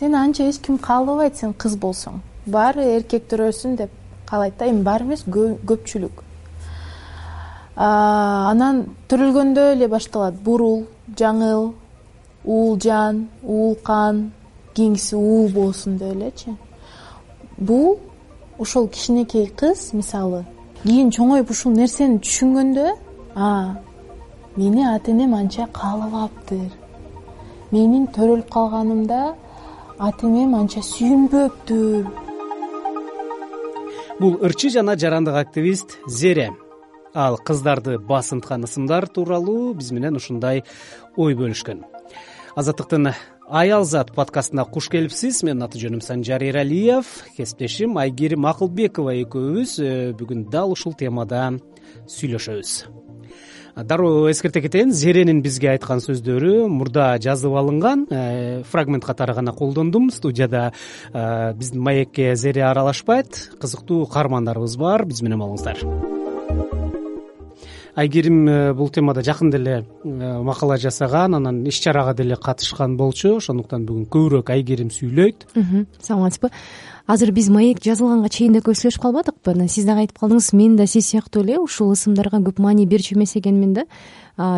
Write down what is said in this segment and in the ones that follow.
сени анча эч ким каалабайт сен кыз болсоң. Баары эркектер өссүн деп каалайт да эми баары эмес көпчүлүк. Анан төрөлгөндө эле башталат. Бурул жаңыл уулжан уулкан кийинкиси уул болсун деп элечи. Бул ошол кичинекей кыз мисалы кийин чоңоюп ушул нерсени түшүнгөндө а мени ата энем анча каалабаптыр. Менин төрөлүп калганымда ата энем анча сүйүнбөптүр бул ырчы жана жарандык активист зере. Ал кыздарды басынткан ысымдар тууралуу биз менен ушундай ой бөлүшкөн. Азаттыктын аял зат подкастына куш келипсиз. Менин аты жөнүм санжар эралиев кесиптешим айгерим акылбекова экөөбүз. Э, бүгүн дал ушул темада сүйлөшөбүз дароо эскерте кетейин зеренин бизге айткан сөздөрү мурда жазып алынган э, фрагмент катары гана колдондум. Студияда э, биздин маекке зере аралашпайт. Кызыктуу каармандарыбыз бар. Биз менен болуңуздар айгерим э, бул темада жакында эле э, макала жасаган анан иш чарага деле катышкан болчу. Ошондуктан бүгүн көбүрөөк айгерим сүйлөйт. Саламатсызбы азыр биз маек жазылганга чейин да көп сүйлөшүп калбадыкпы? Анан сиз дагы айтып калдыңыз мен да сиз сыяктуу эле ушул ысымдарга көп маани берчү эмес экенмин да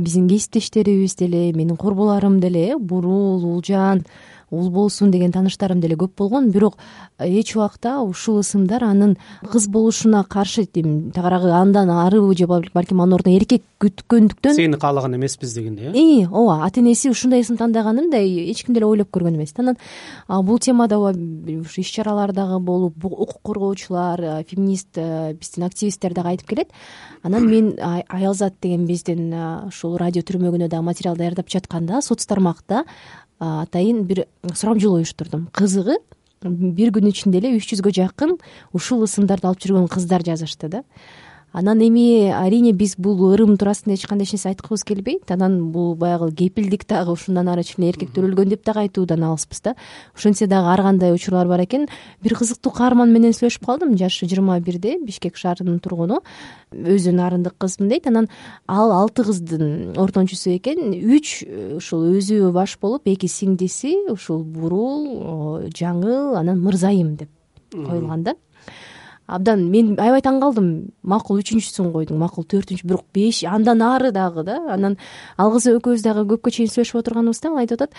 биздин кесиптештерибиз деле менин корболорум деле э бурул уулжан уул болсун деген тааныштарым деле көп болгон. Бирок эч убакта ушул ысымдар анын кыз болушуна каршы тиягыраагы андан арыбы же балким анын ордуна эркек күткөндүктөн сени каалаган эмеспиз дегендей э? Ооба ата энеси ушундай ысым тандаганын да эч ким деле ойлоп көргөн эмес анан. Бул темада ушу иш чаралар дагы болуп укук коргоочулар феминист биздин активисттер дагы айтып келет. Анан мен аял зат деген биздин ушул радио түрмөгүнө дагы материал даярдап жатканда соц тармакта атайын бир сурамжылоо уюштурдум кызыгы бир күнүн ичинде эле үч жүзгө жакын ушул ысымдарды алып жүргөн кыздар жазышты да анан эми арийне биз бул ырым туурасында эч кандай эч нерсе айткыбыз келбейт. Анан бул баягы кепилдик дагы ушундан ары эле эркек төрөлгөн деп дагы айтуудан алыспыз да. Ошентсе дагы ар кандай учурлар бар экен. Бир кызыктуу каарман менен сүйлөшүп калдым. Жашы жыйырма бирде бишкек шаарынын тургуну. Өзү нарындык кызмын дейт. Анан ал алты кыздын ортончусу экен. Үч ушул өзү баш болуп эки сиңдиси ушул бурул жаңыл анан мырзайым деп коюлган да абдан мен аябай таң калдым. Макул үчүнчүсүн койдуң. Макул төртүнчү бирок беш андан ары дагы да анан ал кыз экөөбүз дагы көпкө чейин сүйлөшүп отурганыбызда ал айтып атат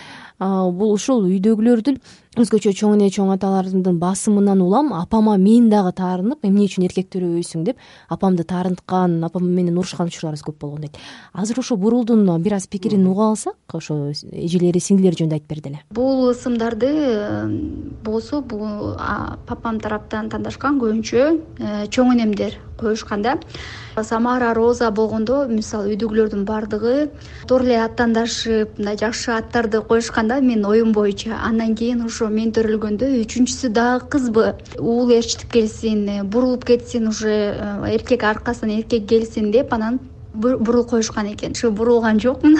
бул ушул үйдөгүлөрдүн өзгөчө чоң эне чоң аталардын басымынан улам апама мен дагы таарынып эмне үчүн эркек төрөбөйсүң деп апамды таарынткан апам менен урушкан учурларыбыз көп болгон дейт. Азыр ошо бурулдун бир аз пикирин угуп алсак ошо эжелери сиңдилери жөнүндө айтып берди эле. Бул ысымдарды болсо бул папам тараптан тандашкан көбүнчө э, чоң энемдер коюшкан да. Самара роза болгондо мисалы үйдөгүлөрдүн баардыгы туура эле аттандашып мындай жакшы аттарды коюшкан да менин оюм боюнча андан кийин ошо мен төрөлгөндө үчүнчүсү дагы кызбы. Уул ээрчитип келсин бурулуп кетсин уже э, эркек аркасынан эркек келсин деп анан бурул коюшкан экен. Ошо бурулган жокмун.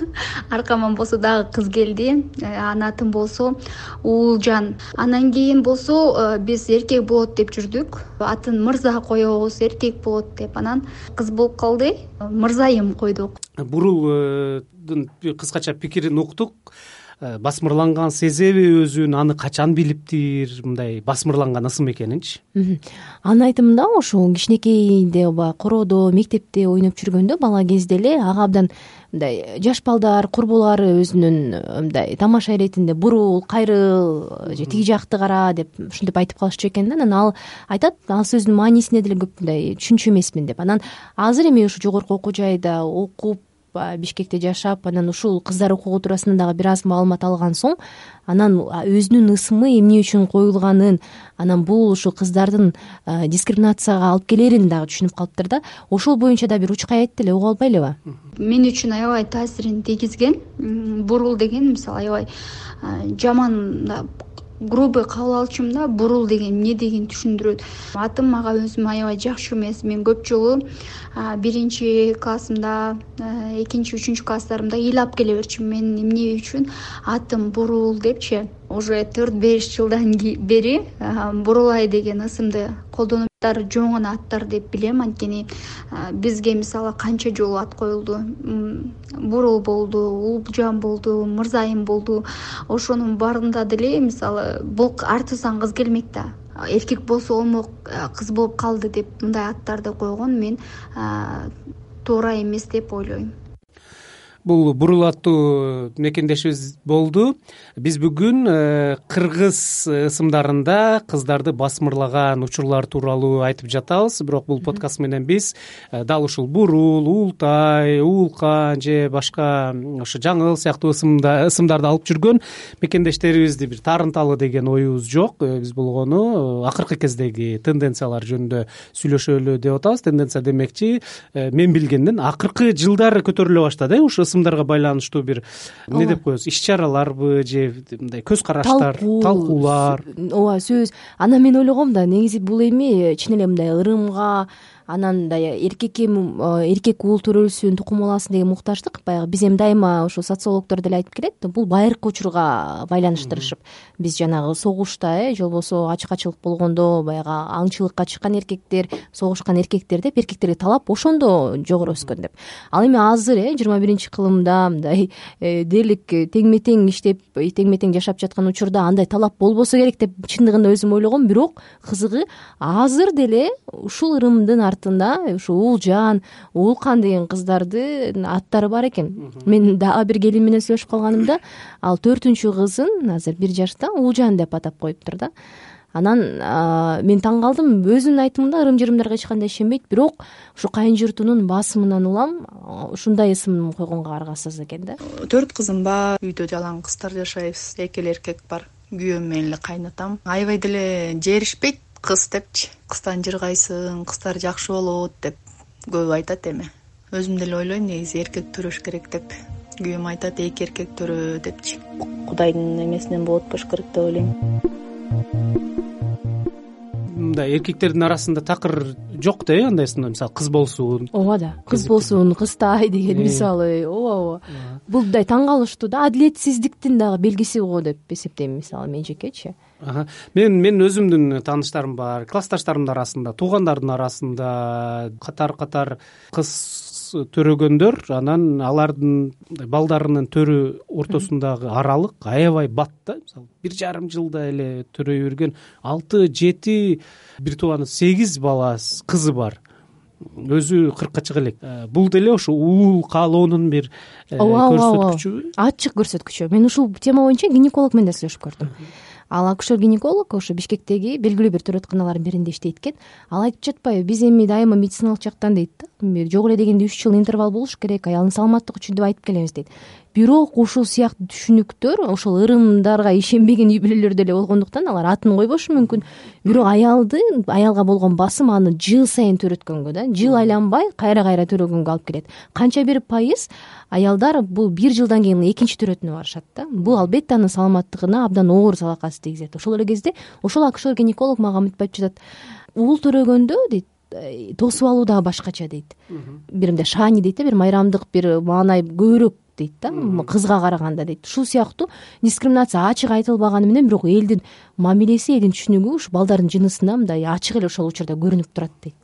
Аркаман болсо дагы кыз келди э, анын атын болсо уулжан. Андан кийин болсо э, биз эркек болот деп жүрдүк. Атын мырза коебуз эркек болот деп. Анан кыз болуп калды мырзайым койдук. Бурулдун кыскача пикирин уктук. Э, басмырланган сезеби өзүн аны качан билиптир? Мындай басмырланган ысым экенинчи. Анын айтымында ушул кичинекейде баягы короодо мектепте ойноп жүргөндө бала кезде эле ага абдан мындай жаш балдар курбулары өзүнүн мындай тамаша иретинде бурул кайрыл же тиги жакты кара деп ушинтип айтып калышчу экен да. Анан ал айтат ал сөздүн маанисине деле көп мындай түшүнчү эмесмин деп. Анан азыр эми ушу жогорку окуу жайда окуп бишкекте жашап анан ушул кыздар укугу туурасында дагы бир аз маалымат алган соң анан өзүнүн ысымы эмне үчүн коюлганын анан бул ушул кыздардын дискриминацияга алып келерин дагы түшүнүп калыптыр да ошол боюнча да бир учкай айтты эле угуп албайлыбы? Мен үчүн аябай таасирин тийгизген. Бурул деген мисалы аябай жаман грубый кабыл алчумун да бурул деген эмне дегенди түшүндүрөт. Атым мага өзүмө аябай жакшы эмес. Мен көп жолу биринчи классымда экинчи үчүнчү класстарымда ыйлап келе берчүмүн мен эмне үчүн? Атым бурул депчи. Уже төрт беш жылдан бери бурулай деген ысымды колдонуп жөн гана аттар деп билем. Анткени бизге мисалы канча жолу ат коюлду? Бурул болду уулжан болду мырзайым болду. Ошонун баарында деле мисалы бул артыбыздан кыз келмек да. Эркек болсо болмок кыз болуп калды деп мындай аттарды койгон мен туура эмес деп ойлойм бул бурул аттуу мекендешибиз болду. Биз бүгүн э, кыргыз ысымдарында кыздарды басмырлаган учурлар тууралуу айтып жатабыз. Бирок бул подкаст менен биз э, дал ушул бурул уултай уулкан же башка ошо жаңыл сыяктуу ысымдарды алып жүргөн мекендештерибизди бир таарынталы деген оюбуз жок. Э, биз болгону акыркы кездеги тенденциялар жөнүндө сүйлөшөлү деп атабыз. Тенденция демекчи мен билгенден акыркы жылдары көтөрүлө баштады. Э ушу ысымдарга байланыштуу бир эмне деп коебуз? Иш чараларбы же мындай көз караштар талкуулар? ооба сөз. Анан мен ойлогом да негизи бул эми чын эле мындай ырымга анан мындай эркек эми эркек уул төрөлсүн тукум уласын деген муктаждык. Баягы биз эми дайыма ушул социологдор деле айтып келет бул байыркы учурга байланыштырышып. Биз жанагы согушта э же болбосо ачкачылык болгондо баягы аңчылыкка чыккан эркектер согушкан эркектер деп эркектерге талап ошондо жогору өскөн деп. Ал эми азыр э жыйырма биринчи кылымда мындай э, дээрлик теңме тең иштеп теңме тең жашап жаткан учурда андай талап болбосо керек деп чындыгында өзүм ойлогом бирок кызыгы азыр деле ушул ырымдын артында ушу уулжан уулкан деген кыздардын аттары бар экен. Мен дагы бир келин менен сүйлөшүп калганымда ал төртүнчү кызын азыр бир жашта уулжан деп атап коюптур да. Анан мен таң калдым. Өзүнүн айтымында ырым жырымдарга эч кандай ишенбейт. Бирок ушу кайын журтунун басымынан улам ушундай ысым койгонго аргасыз экен да. Төрт кызым бар. Үйдө жалаң кыздар жашайбыз. Эки эле эркек бар. Күйөөм менен эле кайнатам. Аябай деле жээришпейт кыз депчи. Кыздан жыргайсың кыздар жакшы болот деп көбү айтат эми. Өзүм деле ойлойм негизи эркек төрөш керек деп. Күйөөм айтат эки эркек төрө депчи. Кудайдын эмесинен болот болуш керек деп ойлойм. Мындай эркектердин арасында такыр жок да э андай мисалы кыз болсун. Ооба да кыз болсун кызтай деген э. мисалы ооба ооба. Бул мындай таң калыштуу да адилетсиздиктин дагы белгиси го деп эсептейм мисалы мен мен өзүмдүн тааныштарым бар классташтарымдын арасында туугандардын арасында катар катар кыз төрөгөндөр анан алардын балдарынын төрү ортосундагы аралык аябай бат да. Мисалы бир жарым жылда эле төрөй берген алты жети бир тууганы сегиз бала кызы бар. Өзү кыркка чыга элек. Э, бул деле ошо уул каалоонун бир э, ооба ооба көрсөткүчүбү ачык көрсөткүчү. Мен ушул тема боюнча гинеколог менен да сүйлөшүп көрдүм ал акушер гинеколог ошо бишкектеги белгилүү бир төрөтканалардын биринде иштейт экен. Ал айтып жатпайбы биз эми дайыма медициналык жактан дейт да. Жок эле дегенде үч жыл интервал болуш керек аялдын саламаттыгы үчүн деп айтып келебиз дейт бирок ушул сыяктуу түшүнүктөр ошол ырымдарга ишенбеген үй бүлөлөр деле болгондуктан алар атын койбошу мүмкүн. Бирок аялды аялга болгон басым аны жыл сайын төрөткөнгө да жыл айланбай кайра кайра төрөгөнгө алып келет. Канча бир пайыз аялдар бул бир жылдан кийин экинчи төрөтүнө барышат да. Бул албетте анын саламаттыгына абдан оор залакасы тийгизет. Ошол эле кезде ошол акушер гинеколог мага мынтип айтып жатат уул төрөгөндө дейт э, тосуп алуу дагы башкача дейт. Бир мындай шаани дейт да бир майрамдык бир маанай көбүрөөк дейт да. Кызга караганда дейт. Ушул сыяктуу дискриминация ачык айтылбаганы менен бирок элдин мамилеси элдин түшүнүгү ушу балдардын жынысына мындай ачык эле ошол учурда көрүнүп турат дейт.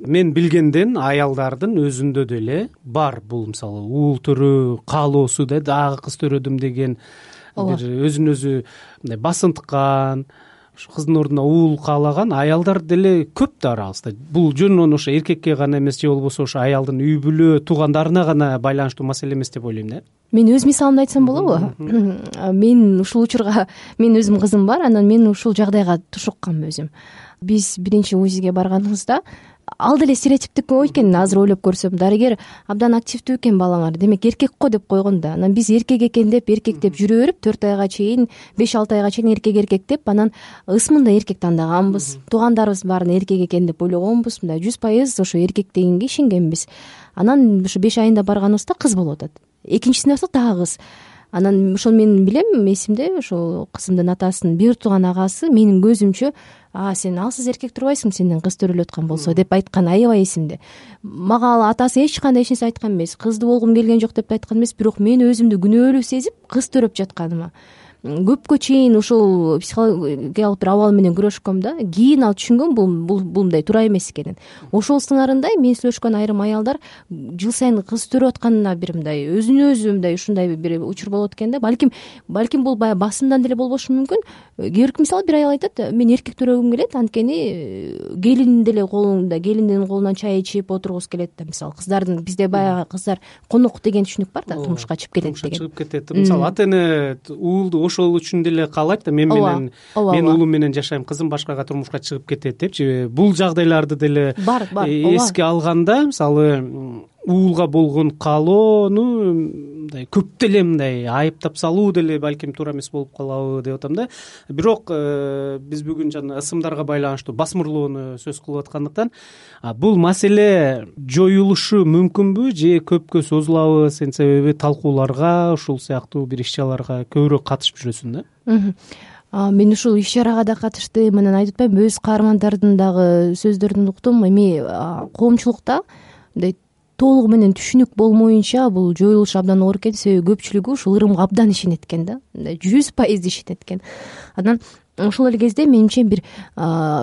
Мен билгенден аялдардын өзүндө деле бар бул мисалы уул төрөө каалоосу да дагы кыз төрөдүм деген бир өзүн өзү мындай басынткан ушу кыздын ордуна уул каалаган аялдар деле көп да арабызда бул жөн ошо эркекке гана эмес же болбосо ошо аялдын үй бүлө туугандарына гана байланыштуу маселе эмес деп ойлойм да. Мен өз мисалымды айтсам болобу мен ушул учурга менин өзүмдүн кызым бар анан мен ушул жагдайга тушуккам өзүм. Биз биринчи узиге барганыбызда ал деле стереотиптик ой экен азыр ойлоп көрсөм. Дарыгер абдан активдүү экен балаңар демек эркек го деп койгон да. Анан биз эркек экен деп эркек деп жүрө берип төрт айга чейин беш алты айга чейин эркек эркек деп анан ысмын да эркек тандаганбыз. Туугандарыбыз баарын эркек экен деп ойлогонбуз. Мындай жүз пайыз ошо эркек дегенге ишенгенбиз. Анан ушу беш айында барганыбызда кыз болуп атат. Экинчисине барсак дагы кыз анан ошол мен билем эсимде ошол кызымдын атасынын бир тууган агасы менин көзүмчө сен алсыз эркек турбайсың сенден кыз төрөлүп аткан болсо деп айтканы аябай эсимде. Мага ал атасы эч кандай эч нерсе айткан эмес кыздуу болгум келген жок деп да айткан эмес бирок мен өзүмдү күнөөлүү сезип кыз төрөп жатканыма көпкө чейин ушул психологиялык бир абал менен күрөшкөм да кийин ал түшүнгөм бул бул мындай туура эмес экенин. Ошол сыңарындай мен сүйлөшкөн айрым аялдар жыл сайын кыз төрөп атканына бир мындай өзүнө өзү мындай ушундай бир учур болот экен да. Балким балким бул баягы басымдан деле болбошу мүмкүн. Кээ бирки мисалы бир аял айтат мен эркек төрөгүм келет анткени э, келин деле колунда келиндин колунан чай ичип отургусу келет да мисалы кыздардын бизде баягы кыздар конок деген түшүнүк бар да турмушка чыгып кетет деген. чыгып кетет. Мисалы ата эне уулду ошол үчүн деле каалайт да мен менен мен уулум менен жашайм кызым башкага турмушка чыгып кетет депчи бул жагдайларды деле бар бар э, эске алганда мисалы уулга болгон каалоону мындай көп деле мындай айыптап салуу деле балким туура эмес болуп калабы деп атам да. Бирок э, биз бүгүн жана ысымдарга байланыштуу басмырлоону сөз кылып аткандыктан бул маселе жоюлушу мүмкүнбү же көпкө созулабы? Сен себеби талкууларга ушул сыяктуу бир иш чараларга көбүрөөк катышып жүрөсүң да. Мен ушул иш чарага да катыштым анан айтып атпаймынбы өз каармандардын дагы сөздөрүн уктум эми коомчулукта мындай толугу менен түшүнүк болмоюнча бул жоюлушу абдан оор экен. Себеби көпчүлүгү ушул ырымга абдан ишенет экен да. Мындай жүз пайыз ишенет экен. Анан ошол эле кезде менимче бир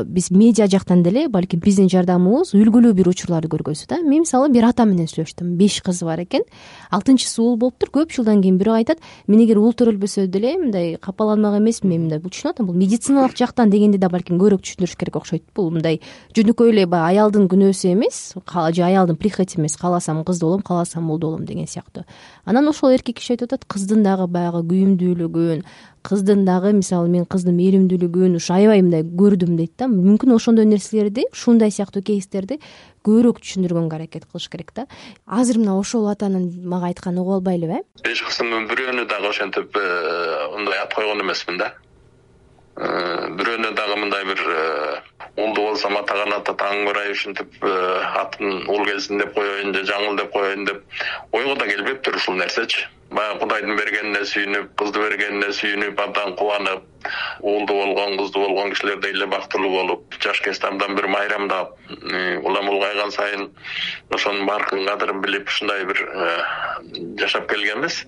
биз медиа жактан деле балким биздин жардамыбыз үлгүлүү бир учурларды көргөзсө да. Мен мисалы бир ата менен сүйлөштүм. Беш кызы бар экен. Алтынчысы уул болуптур көп жылдан кийин бирөө айтат мен эгер уул төрөлбөсө деле мындай капаланмак эмесмин мен мындай түшүнүп атам бул медициналык жактан дегенди да балким көбүрөөк түшүндүрүш керек окшойт. Бул мындай жөнөкөй эле баягы аялдын күнөөсү эмес же аялдын прихоти эмес. Кааласам кызды болом кааласам уулду болом деген сыяктуу. Анан ошол эркек киши айтып атат кыздын дагы баягы күйүмдүүлүгүн кыздын дагы мисалы мен кыздын мээримдүүлүгүн ушу аябай мындай көрдүм дейт да. Мүмкүн ошондой нерселерди ушундай сыяктуу кейстерди көбүрөөк түшүндүргөнгө аракет кылыш керек да. Азыр мына ошол атанын мага айтканын угуп албайлыбы э беш кызымдын бирөөнү дагы ошентип мындай ат койгон эмесмин да. Э, бирөөнү дагы мындай бир э, уулду болсом атаган ата таң ырайып ушинтип э, атын уул келсин деп коеюн же жаңыл деп коеюн деп. Ойго да келбептир ушул нерсечи баягы кудайдын бергенине сүйүнүп кызды бергенине сүйүнүп абдан кубанып уулду болгон кыздуу болгон кишилердей эле бактылуу болуп жаш кезде абдан бир майрамдап улам улгайган сайын ошонун баркын кадырын билип ушундай бир э, жашап келгенбиз.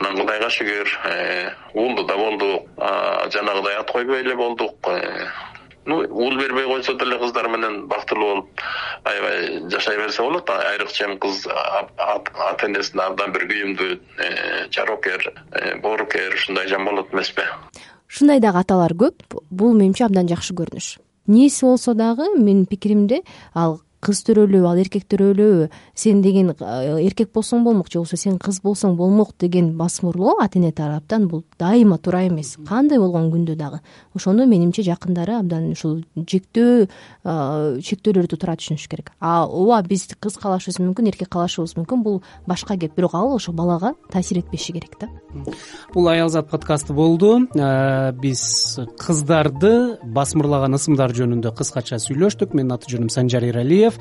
Анан кудайга шүгүр э, уулду да болдук жанагыдай ат койбой эле болдук э, ну уул бербей койсо деле кыздар менен бактылуу болуп аябай жашай берсе болот. Айрыкча эми кыз ата энесине абдан бир күйүмдүү э, жарокер э, боорукер ушундай жан болот эмеспи. Ушундай дагы аталар көп. Бул менимче абдан жакшы көрүнүш. Эмнеси болсо дагы менин пикиримде ал кыз төрөлүбү ал эркек төрөлүбү сен деген эркек болсоң болмок же болбосо сен кыз болсоң болмок деген басмырлоо ата эне тараптан бул дайыма туура эмес. Кандай болгон күндө дагы? Ошону менимче жакындары абдан ушул жектөө чектөөлөрдү туура түшүнүш керек. А ооба биз кыз каалашыбыз мүмкүн эркек каалашыбыз мүмкүн бул башка кеп. Бирок ал ошо балага таасир этпеши керек да. Бул аялзат подкасты болду. Биз кыздарды басмырлаган ысымдар жөнүндө кыскача сүйлөштүк. Менин аты жөнүм санжар эралиев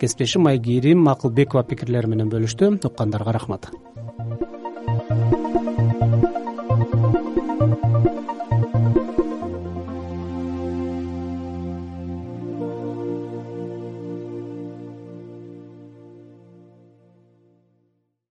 кесиптешим айгерим акылбекова пикирлери менен бөлүштү. Уккандарга рахмат